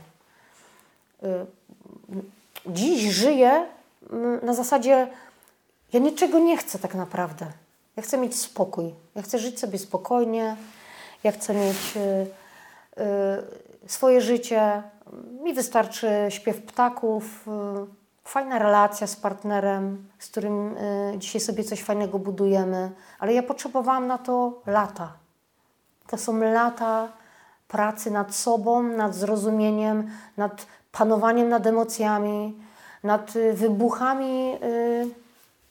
y, dziś żyję na zasadzie, ja niczego nie chcę tak naprawdę. Ja chcę mieć spokój. Ja chcę żyć sobie spokojnie. Ja chcę mieć y, y, swoje życie. Mi wystarczy śpiew ptaków, y, fajna relacja z partnerem, z którym dzisiaj sobie coś fajnego budujemy. Ale ja potrzebowałam na to lata. To są lata pracy nad sobą, nad zrozumieniem, nad panowaniem nad emocjami, nad wybuchami,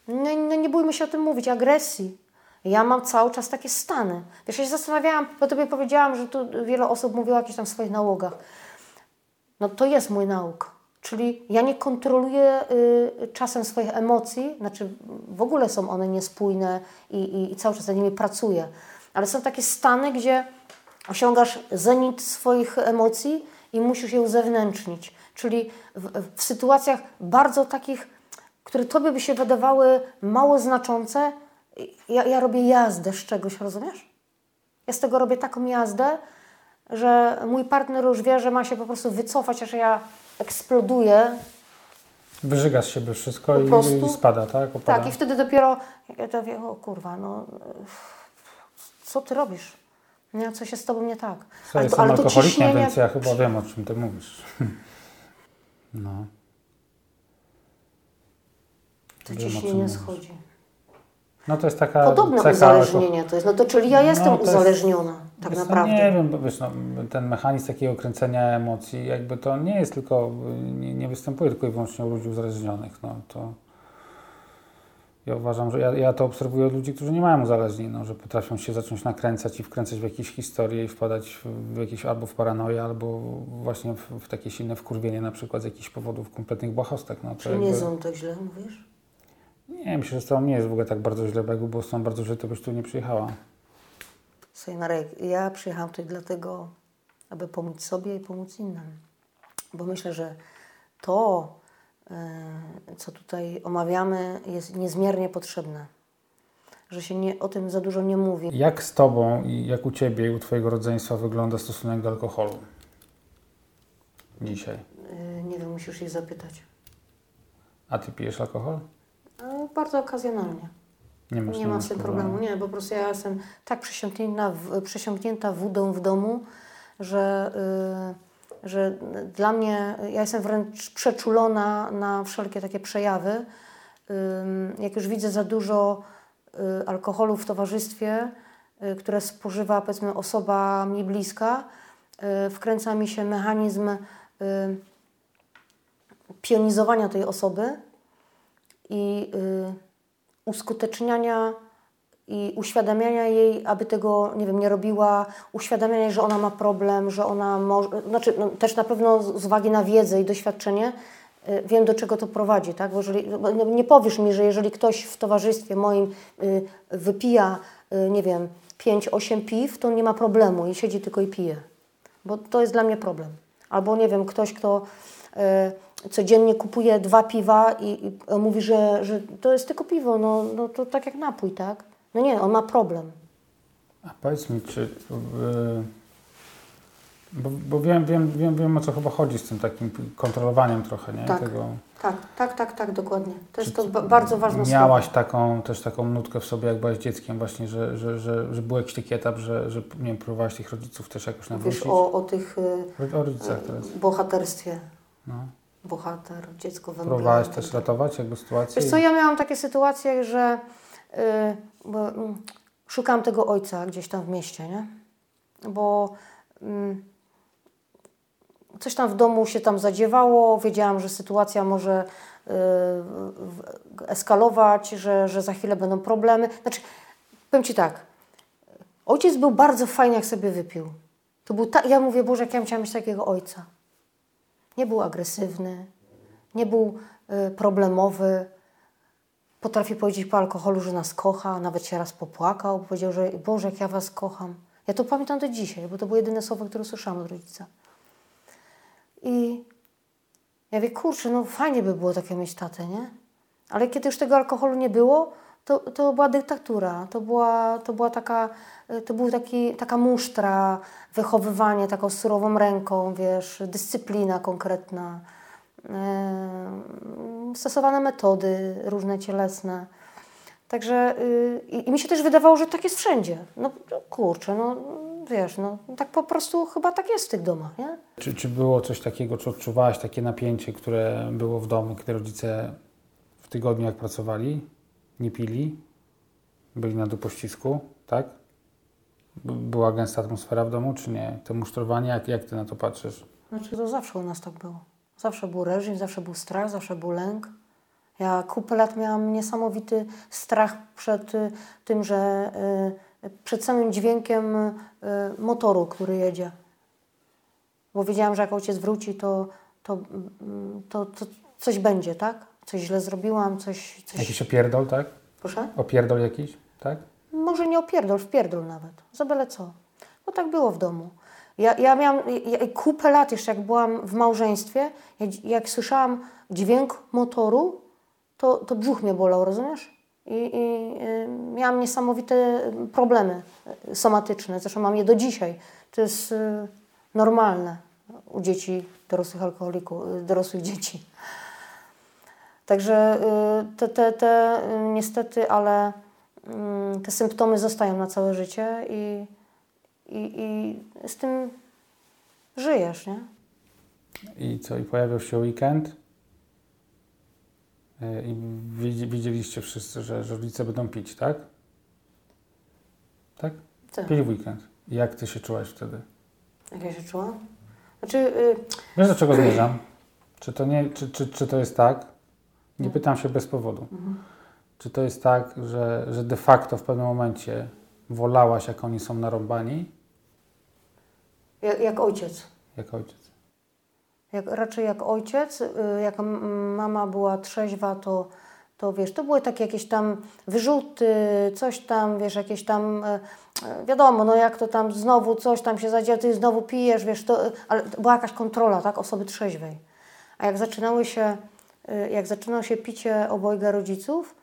no, no nie bójmy się o tym mówić, agresji. Ja mam cały czas takie stany. Wiesz, ja się zastanawiałam, bo tobie powiedziałam, że tu wiele osób mówiło o jakichś tam swoich nałogach. No to jest mój nauk. Czyli ja nie kontroluję y, czasem swoich emocji, znaczy w ogóle są one niespójne i, i, i cały czas nad nimi pracuję. Ale są takie stany, gdzie osiągasz zenit swoich emocji i musisz je uzewnętrznić. Czyli w, w sytuacjach bardzo takich, które tobie by się wydawały mało znaczące, ja, ja robię jazdę z czegoś, rozumiesz? Ja z tego robię taką jazdę, że mój partner już wie, że ma się po prostu wycofać, a że ja eksploduję. Wyżyga z siebie wszystko Po i, prostu? i spada, tak? Opada. Tak, i wtedy dopiero ja to wiem, o kurwa, no co ty robisz? Nie, co się z tobą nie tak? Ja jestem ale to ciśnienie- więc ja chyba wiem, o czym ty mówisz. No. To wiem, ciśnienie schodzi. No to jest taka Podobne cecha uzależnienie to jest. No to czyli ja jestem No, to jest- uzależniona, tak co, naprawdę. Nie wiem, bo wiesz, no, ten mechanizm takiego kręcenia emocji, jakby to nie jest tylko, nie, nie występuje tylko i wyłącznie u ludzi uzależnionych. No, to Ja uważam, że ja, ja to obserwuję od ludzi, którzy nie mają uzależnień, no, że potrafią się zacząć nakręcać i wkręcać w jakieś historie i wpadać w jakieś albo w paranoję, albo właśnie w, w takie silne wkurwienie na przykład z jakichś powodów kompletnych błahostek. No, to Czyli nie są tak źle, mówisz? Nie, myślę, że z tobą nie jest w ogóle tak bardzo źle, bo z tobą bardzo źle, to byś tu nie przyjechała. Słuchaj Marek, ja przyjechałam tutaj dlatego, aby pomóc sobie i pomóc innym. Bo myślę, że to, e, co tutaj omawiamy, jest niezmiernie potrzebne. Że się nie, o tym za dużo nie mówi. Jak z tobą i jak u ciebie i u twojego rodzeństwa wygląda stosunek do alkoholu dzisiaj? E, Nie wiem, musisz jej zapytać. A ty pijesz alkohol? E, Bardzo okazjonalnie. Nie Nie ma masz z tym problemu. Nie, po prostu ja jestem tak przesiąknięta, przesiąknięta wódą w domu, że, y, że dla mnie, ja jestem wręcz przeczulona na wszelkie takie przejawy. Ym, jak już widzę za dużo y, alkoholu w towarzystwie, y, które spożywa powiedzmy osoba mi bliska, y, wkręca mi się mechanizm y, pionizowania tej osoby i y, uskuteczniania i uświadamiania jej, aby tego, nie wiem, nie robiła, uświadamiania że ona ma problem, że ona może, znaczy no, też na pewno z z uwagi na wiedzę i doświadczenie y, wiem, do czego to prowadzi, tak? Bo jeżeli, nie- nie powiesz mi, że jeżeli ktoś w towarzystwie moim y, wypija, y, nie wiem, 5-8 piw, to nie ma problemu i siedzi tylko i pije. Bo to jest dla mnie problem. Albo, nie wiem, ktoś, kto y, codziennie kupuje dwa piwa i, i mówi, że, że to jest tylko piwo, no, no to tak jak napój, tak? No nie, on ma problem. A powiedz mi, czy. Yy, bo bo wiem, wiem, wiem, wiem, o co chyba chodzi z tym takim kontrolowaniem trochę, nie? Tak. Tego, Tak, tak, tak, tak, dokładnie. To jest to bardzo ważne Miałaś taką, też taką nutkę w sobie, jak byłaś dzieckiem, właśnie, że, że, że, że był jakiś taki etap, że, że nie wiem, próbowałaś tych rodziców też jakoś słowo. nawrócić. Wiesz, o, o tych y, O rodzicach teraz. y, bohaterstwie. No. Bohater, dziecko we Próbowałaś też ratować jakby sytuację? Wiesz co, ja miałam takie sytuacje, że y, bo, mm, szukałam tego ojca gdzieś tam w mieście, nie? Bo mm, coś tam w domu się tam zadziewało, wiedziałam, że sytuacja może y, w- eskalować, że, że za chwilę będą problemy. Znaczy, powiem Ci tak, ojciec był bardzo fajny, jak sobie wypił. To był ta, ja mówię, Boże, jak ja chciałam mieć takiego ojca. Nie był agresywny, nie był y, problemowy. Potrafi powiedzieć po alkoholu, że nas kocha, nawet się raz popłakał, powiedział, że Boże, jak ja was kocham. Ja to pamiętam do dzisiaj, bo to było jedyne słowo, które usłyszałam od rodzica. I ja mówię, kurczę, no fajnie by było takie mieć tatę, nie? Ale kiedy już tego alkoholu nie było, to, to była dyktatura, to była, to była taka, y, to był taki, taka musztra, wychowywanie taką surową ręką, wiesz, dyscyplina konkretna, yy, stosowane metody różne cielesne. Także y, i mi się też wydawało, że tak jest wszędzie. No kurczę, no wiesz, no tak po prostu chyba tak jest w tych domach, nie? Czy, czy było coś takiego, czy odczuwałaś takie napięcie, które było w domu, kiedy rodzice w tygodniu, jak pracowali, nie pili, byli na dopościsku, tak? Była gęsta atmosfera w domu, czy nie? To musztrowanie, jak, jak ty na to patrzysz? Znaczy to zawsze u nas tak było. Zawsze był reżim, zawsze był strach, zawsze był lęk. Ja kupę lat miałam niesamowity strach przed y, tym, że y, przed samym dźwiękiem y, motoru, który jedzie. Bo wiedziałam, że jak ojciec wróci, to, to, mm, to, to coś będzie, tak? Coś źle zrobiłam, coś... coś... Jakiś opierdol, tak? Proszę? Opierdol jakiś, tak? Może nie opierdol, wpierdol nawet. Za byle co. Bo tak było w domu. Ja, ja miałam ja, kupę lat jeszcze, jak byłam w małżeństwie, jak, jak słyszałam dźwięk motoru, to, to brzuch mnie bolał, rozumiesz? I, i y, miałam niesamowite problemy y, somatyczne. Zresztą mam je do dzisiaj. To jest y, normalne u dzieci, dorosłych alkoholików, y, dorosłych dzieci. Także y, te, te, te y, niestety, ale mm, te symptomy zostają na całe życie i, i, i z tym żyjesz, nie? I co? I pojawił się weekend y, i widzi- widzieliście wszyscy, że, że rodzice będą pić, tak? Tak? Tak. Pili w weekend. I jak ty się czułaś wtedy? Jak ja się czułam? Znaczy, y, Wiesz, do czego zmierzam? Czy to, nie, czy, czy, czy to jest tak? Nie pytam się bez powodu. Czy to jest tak, że, że de facto w pewnym momencie wolałaś, jak oni są narąbani, Jak, jak ojciec. jak ojciec? Jak, raczej jak ojciec, y, jak mama była trzeźwa, to, to wiesz, to były takie jakieś tam wyrzuty, coś tam, wiesz, jakieś tam, e, e, wiadomo, no jak to tam znowu coś tam się zadzieje, ty znowu pijesz, wiesz, to, ale to była jakaś kontrola, tak, osoby trzeźwej. A jak zaczynały się, jak zaczynało się picie obojga rodziców,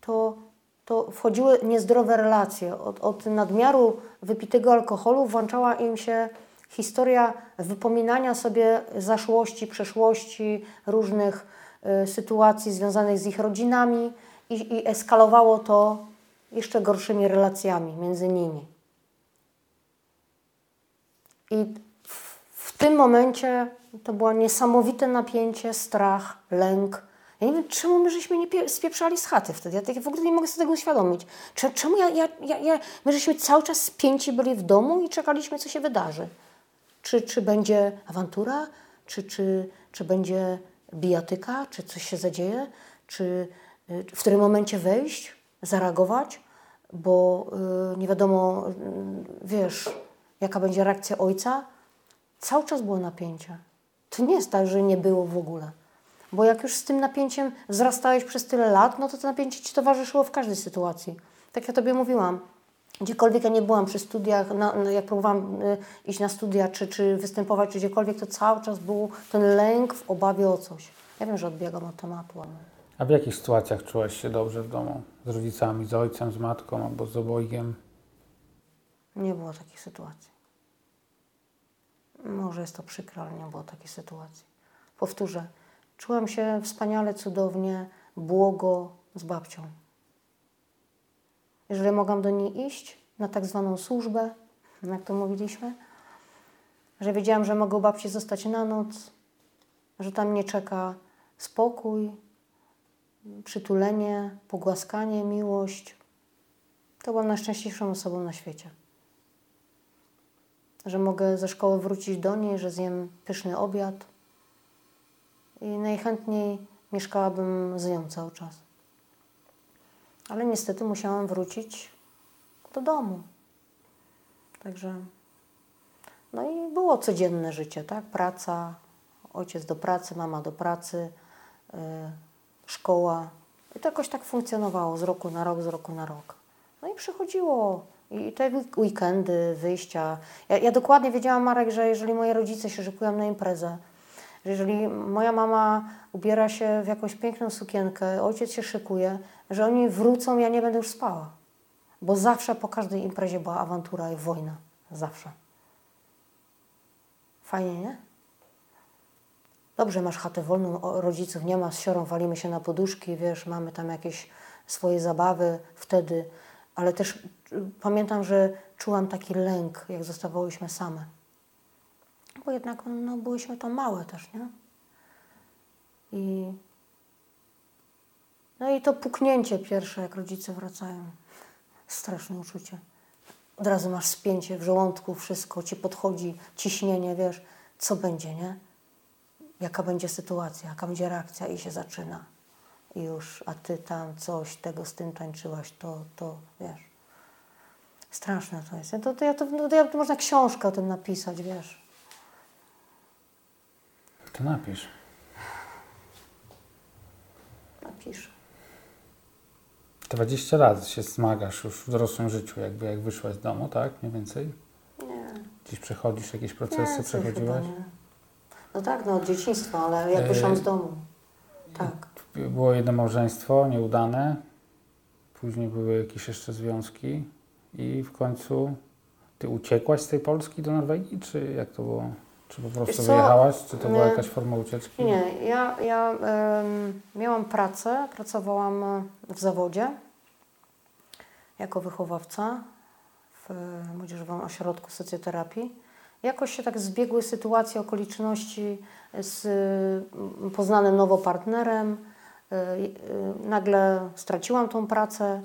to, to wchodziły niezdrowe relacje. Od, od nadmiaru wypitego alkoholu włączała im się historia wypominania sobie zaszłości, przeszłości, różnych y, sytuacji związanych z ich rodzinami i, i eskalowało to jeszcze gorszymi relacjami między nimi. I tym momencie to było niesamowite napięcie, strach, lęk. Ja nie wiem, czemu my żeśmy nie pie- spieprzali z chaty wtedy. Ja tak w ogóle nie mogę sobie tego uświadomić. Cze- Czemu ja, ja, ja, ja, my żeśmy cały czas spięci byli w domu i czekaliśmy, co się wydarzy. Czy, czy będzie awantura, czy, czy, czy będzie bijatyka, czy coś się zadzieje, czy y, w którym momencie wejść, zareagować, bo y, nie wiadomo, y, wiesz, jaka będzie reakcja ojca. Cały czas było napięcie. To nie jest tak, że nie było w ogóle. Bo jak już z tym napięciem wzrastałeś przez tyle lat, no to to napięcie ci towarzyszyło w każdej sytuacji. Tak jak tobie mówiłam, gdziekolwiek ja nie byłam przy studiach, na, na, jak próbowałam y, iść na studia, czy, czy występować, czy gdziekolwiek, to cały czas był ten lęk w obawie o coś. Ja wiem, że odbiegam od tematu, ale... A w jakich sytuacjach czułaś się dobrze w domu? Z rodzicami, z ojcem, z matką albo z obojgiem? Nie było takich sytuacji. Może jest to przykre, ale nie było takiej sytuacji. Powtórzę, czułam się wspaniale, cudownie, błogo z babcią. Jeżeli mogłam do niej iść na tak zwaną służbę, jak to mówiliśmy, że wiedziałam, że mogę u babci zostać na noc, że tam mnie czeka spokój, przytulenie, pogłaskanie, miłość, to byłam najszczęśliwszą osobą na świecie że mogę ze szkoły wrócić do niej, że zjem pyszny obiad i najchętniej mieszkałabym z nią cały czas. Ale niestety musiałam wrócić do domu. Także no i było codzienne życie, tak? Praca, ojciec do pracy, mama do pracy, yy, szkoła. I to jakoś tak funkcjonowało z roku na rok, z roku na rok. No i przychodziło i te week- weekendy, wyjścia. Ja, ja dokładnie wiedziałam, Marek, że jeżeli moi rodzice się szykują na imprezę, że jeżeli moja mama ubiera się w jakąś piękną sukienkę, ojciec się szykuje, że oni wrócą, ja nie będę już spała. Bo zawsze po każdej imprezie była awantura i wojna. Zawsze. Fajnie, nie? Dobrze, masz chatę wolną, rodziców nie ma, z siorą walimy się na poduszki, wiesz, mamy tam jakieś swoje zabawy wtedy, ale też pamiętam, że czułam taki lęk, jak zostawałyśmy same. Bo jednak no, byłyśmy tam małe też, nie? I no i to puknięcie pierwsze, jak rodzice wracają. Straszne uczucie. Od razu masz spięcie w żołądku, wszystko ci podchodzi, ciśnienie, wiesz, co będzie, nie? Jaka będzie sytuacja, jaka będzie reakcja i się zaczyna. I już, a ty tam coś, tego z tym tańczyłaś, to, to, wiesz. Straszne to jest. To, to, ja to, no, to, ja, to można książkę o tym napisać, wiesz. To napisz. Napisz. 20 lat się zmagasz już w dorosłym życiu, jakby jak wyszłaś z domu, tak? Mniej więcej? Nie. Gdzieś przechodzisz jakieś procesy, Więcej przechodziłaś? nie. No tak, no od dzieciństwa, ale jak E, wyszłam z domu. Tak. Było jedno małżeństwo nieudane, później były jakieś jeszcze związki i w końcu ty uciekłaś z tej Polski do Norwegii, czy jak to było? Czy po prostu wyjechałaś? Czy to była jakaś forma ucieczki? Nie, ja, ja em, miałam pracę, pracowałam w zawodzie jako wychowawca w Młodzieżowym Ośrodku Socjoterapii. Jakoś się tak zbiegły sytuacje, okoliczności z e, poznanym nowo partnerem. E, e, Nagle straciłam tą pracę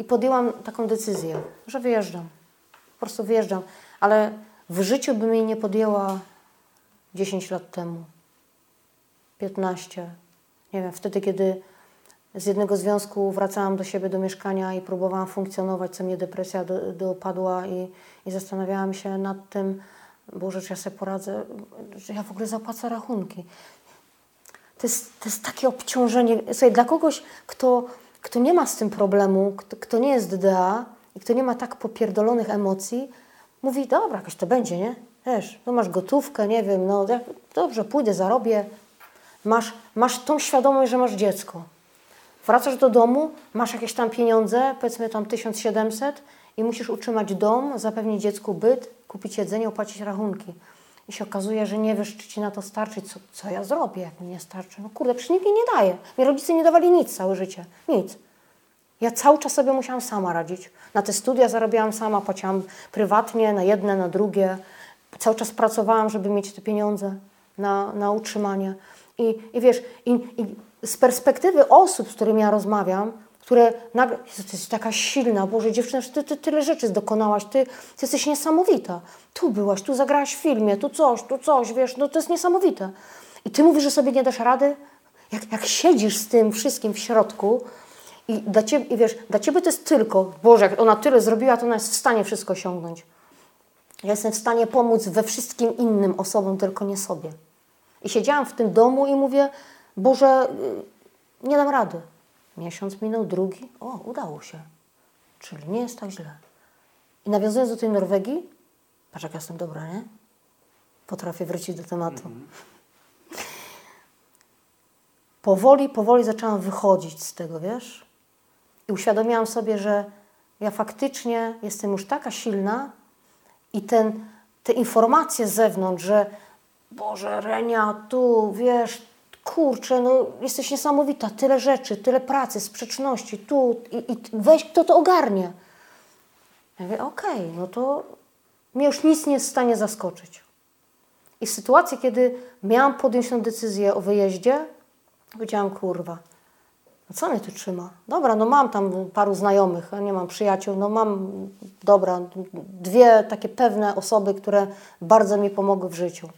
i podjęłam taką decyzję, że wyjeżdżam. Po prostu wyjeżdżam. Ale w życiu bym jej nie podjęła 10 lat temu. 15. Nie wiem, wtedy, kiedy z jednego związku wracałam do siebie, do mieszkania i próbowałam funkcjonować, co mnie depresja do, dopadła i, i zastanawiałam się nad tym, Boże, czy ja sobie poradzę, że ja w ogóle zapłacę rachunki. To jest, to jest takie obciążenie. Słuchaj, dla kogoś, kto, kto nie ma z tym problemu, kto, kto nie jest DA i kto nie ma tak popierdolonych emocji, mówi, dobra, jakoś to będzie, nie? Wiesz, no masz gotówkę, nie wiem, no dobrze, pójdę, zarobię. Masz, masz tą świadomość, że masz dziecko. Wracasz do domu, masz jakieś tam pieniądze, powiedzmy tam 1700 i musisz utrzymać dom, zapewnić dziecku byt, kupić jedzenie, opłacić rachunki. I się okazuje, że nie wiesz, czy ci na to starczy, co, co ja zrobię, jak mi nie starczy. No kurde, przecież nikt mi nie daje. Mi rodzice nie dawali nic całe życie. Nic. Ja cały czas sobie musiałam sama radzić. Na te studia zarabiałam sama, płaciłam prywatnie, na jedne, na drugie. Cały czas pracowałam, żeby mieć te pieniądze na, na utrzymanie. I, i wiesz, i, i z perspektywy osób, z którymi ja rozmawiam, które nagle, Jezu, ty jesteś taka silna, Boże, dziewczyna, ty, ty tyle rzeczy dokonałaś, ty, ty jesteś niesamowita. Tu byłaś, tu zagrałaś w filmie, tu coś, tu coś, wiesz, no to jest niesamowite. I ty mówisz, że sobie nie dasz rady? Jak, jak siedzisz z tym wszystkim w środku i, dla ciebie, i wiesz, dla ciebie to jest tylko, Boże, jak ona tyle zrobiła, to ona jest w stanie wszystko osiągnąć. Ja jestem w stanie pomóc we wszystkim innym osobom, tylko nie sobie. I siedziałam w tym domu i mówię, Boże, y, nie dam rady. Miesiąc minął, drugi, o, udało się. Czyli nie jest tak źle. I nawiązując do tej Norwegii, patrz jak ja jestem dobra, nie? Potrafię wrócić do tematu. Powoli, powoli zaczęłam wychodzić z tego, wiesz? I uświadomiłam sobie, że ja faktycznie jestem już taka silna i ten, te informacje z zewnątrz, że Boże, Renia, tu, wiesz, kurczę, no jesteś niesamowita, tyle rzeczy, tyle pracy, sprzeczności, tu i, i weź, kto to ogarnie. Ja mówię, okej, okay, no to mnie już nic nie jest w stanie zaskoczyć. I w sytuacji, kiedy miałam podjąć tę decyzję o wyjeździe, powiedziałam, kurwa, no co mnie tu trzyma? Dobra, no mam tam paru znajomych, nie mam przyjaciół, no mam, dobra, dwie takie pewne osoby, które bardzo mi pomogły w życiu.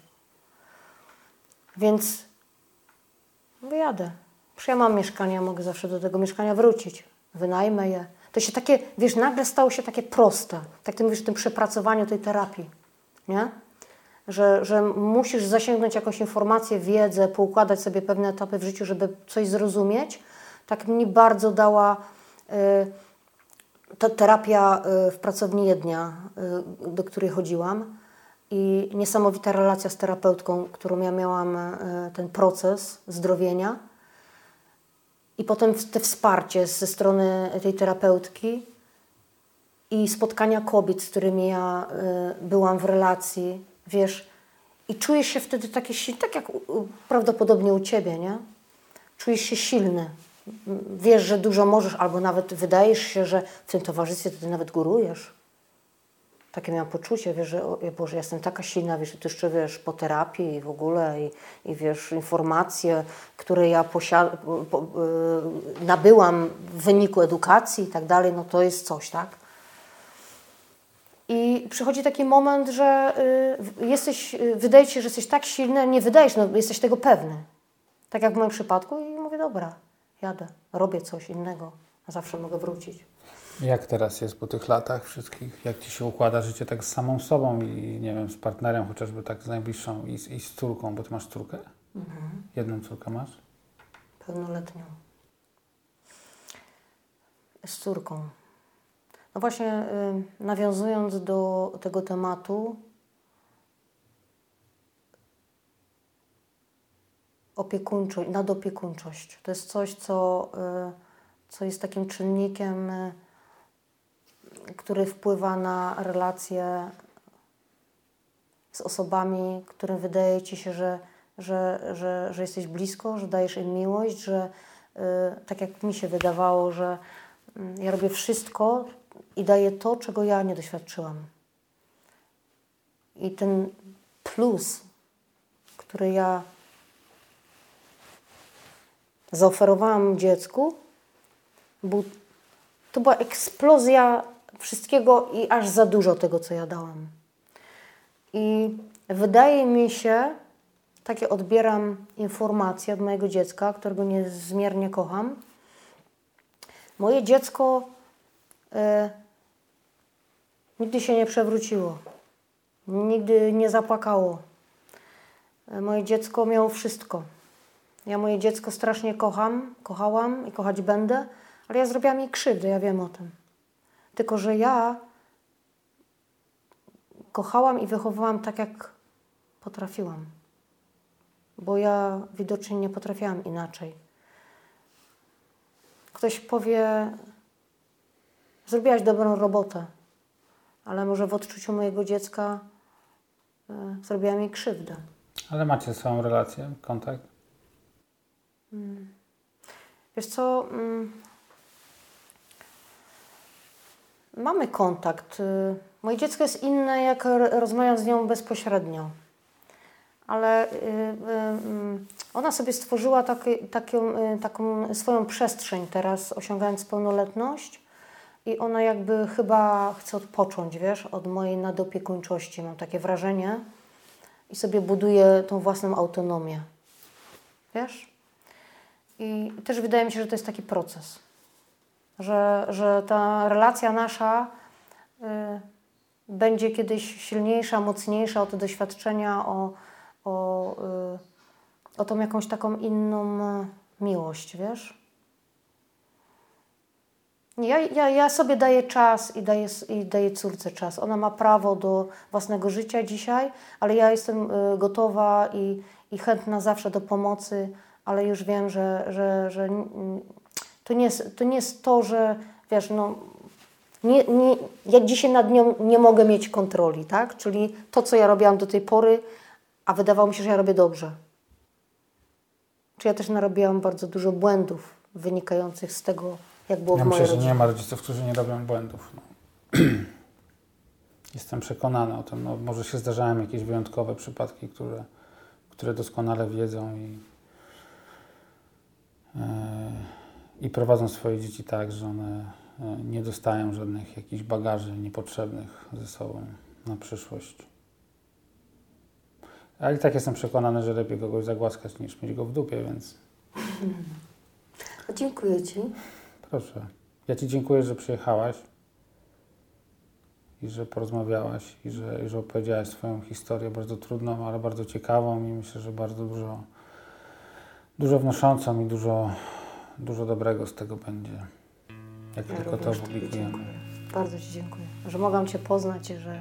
Więc wyjadę. Przecież ja mam mieszkanie, ja mogę zawsze do tego mieszkania wrócić. Wynajmę je. To się takie, wiesz, nagle stało się takie proste. Tak ty mówisz o tym przepracowaniu tej terapii, nie? Że, że musisz zasięgnąć jakąś informację, wiedzę, poukładać sobie pewne etapy w życiu, żeby coś zrozumieć. Tak mi bardzo dała y, ta terapia y, w pracowni Jednia, y, do której chodziłam i niesamowita relacja z terapeutką, którą ja miałam, e, ten proces zdrowienia. I potem te wsparcie ze strony tej terapeutki i spotkania kobiet, z którymi ja e, byłam w relacji, wiesz, i czujesz się wtedy silny, tak jak prawdopodobnie u Ciebie, nie? Czujesz się silny. Wiesz, że dużo możesz, albo nawet wydajesz się, że w tym towarzystwie ty nawet górujesz takie miałam poczucie, wiesz, że o, Boże, jestem taka silna, wiesz, ty jeszcze, wiesz, po terapii i w ogóle i, i wiesz, informacje, które ja posiad- po, yy, nabyłam w wyniku edukacji i tak dalej, no to jest coś, tak? I przychodzi taki moment, że y, jesteś, y, wydaje ci się, że jesteś tak silny, nie wydajesz, no jesteś tego pewny. Tak jak w moim przypadku i mówię, dobra, jadę, robię coś innego, a zawsze mogę wrócić. Jak teraz jest po tych latach wszystkich? Jak Ci się układa życie tak z samą sobą i nie wiem, z partnerem chociażby tak z najbliższą i, i z córką, bo Ty masz córkę? Mhm. Jedną córkę masz? Pełnoletnią. Z córką. No właśnie, y, nawiązując do tego tematu, opiekuńczość, nadopiekuńczość. To jest coś, co, y, co jest takim czynnikiem y, który wpływa na relacje z osobami, którym wydaje ci się, że, że, że, że jesteś blisko, że dajesz im miłość, że y, tak jak mi się wydawało, że y, ja robię wszystko i daję to, czego ja nie doświadczyłam. I ten plus, który ja zaoferowałam dziecku, był, to była eksplozja wszystkiego i aż za dużo tego, co ja dałam. I wydaje mi się, takie odbieram informacje od mojego dziecka, którego niezmiernie kocham, Moje dziecko e, nigdy się nie przewróciło. Nigdy nie zapłakało. E, Moje dziecko miało wszystko. Ja moje dziecko strasznie kocham, kochałam i kochać będę, ale ja zrobiłam jej krzywdę, ja wiem o tym. Tylko, że ja kochałam i wychowywałam tak, jak potrafiłam. Bo ja widocznie nie potrafiłam inaczej. Ktoś powie, zrobiłaś dobrą robotę, ale może w odczuciu mojego dziecka y, zrobiłam jej krzywdę. Ale macie swoją relację, kontakt? Wiesz co, mm, mamy kontakt. Y, Moje dziecko jest inne, jak rozmawiam z nią bezpośrednio. Ale y, y, mm, ona sobie stworzyła taki, taką, taką swoją przestrzeń teraz, osiągając pełnoletność. I ona jakby chyba chce odpocząć, wiesz, od mojej nadopiekuńczości. Mam takie wrażenie. I sobie buduje tą własną autonomię. Wiesz? I też wydaje mi się, że to jest taki proces, że, że ta relacja nasza y, będzie kiedyś silniejsza, mocniejsza o te doświadczenia, o, o, y, o tą jakąś taką inną y, miłość, wiesz? Ja, ja, ja sobie daję czas i daję, i daję córce czas. Ona ma prawo do własnego życia dzisiaj, ale ja jestem y, gotowa i, i chętna zawsze do pomocy, ale już wiem, że, że, że to, nie jest, to nie jest to, że wiesz, no, nie, nie, ja dzisiaj nad nią nie mogę mieć kontroli, tak? Czyli to, co ja robiłam do tej pory, a wydawało mi się, że ja robię dobrze. Czy ja też narobiłam bardzo dużo błędów wynikających z tego, jak było Ja w mojej myślę, że rodzinie. nie ma rodziców, którzy nie robią błędów. No. Jestem przekonany o tym. No, może się zdarzają jakieś wyjątkowe przypadki, które, które doskonale wiedzą i, e, i prowadzą swoje dzieci tak, że one e, nie dostają żadnych jakichś bagaży niepotrzebnych ze sobą na przyszłość. Ale i tak jestem przekonany, że lepiej kogoś zagłaskać niż mieć go w dupie, więc Dziękuję Ci. Proszę. Ja Ci dziękuję, że przyjechałaś i że porozmawiałaś i że, i że opowiedziałaś swoją historię, bardzo trudną, ale bardzo ciekawą i myślę, że bardzo dużo, dużo wnoszącą i dużo, dużo dobrego z tego będzie, jak Ja tylko to opublikujemy. Bardzo Ci dziękuję, że mogłam Cię poznać i że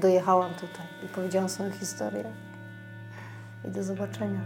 dojechałam tutaj i powiedziałam swoją historię. I do zobaczenia.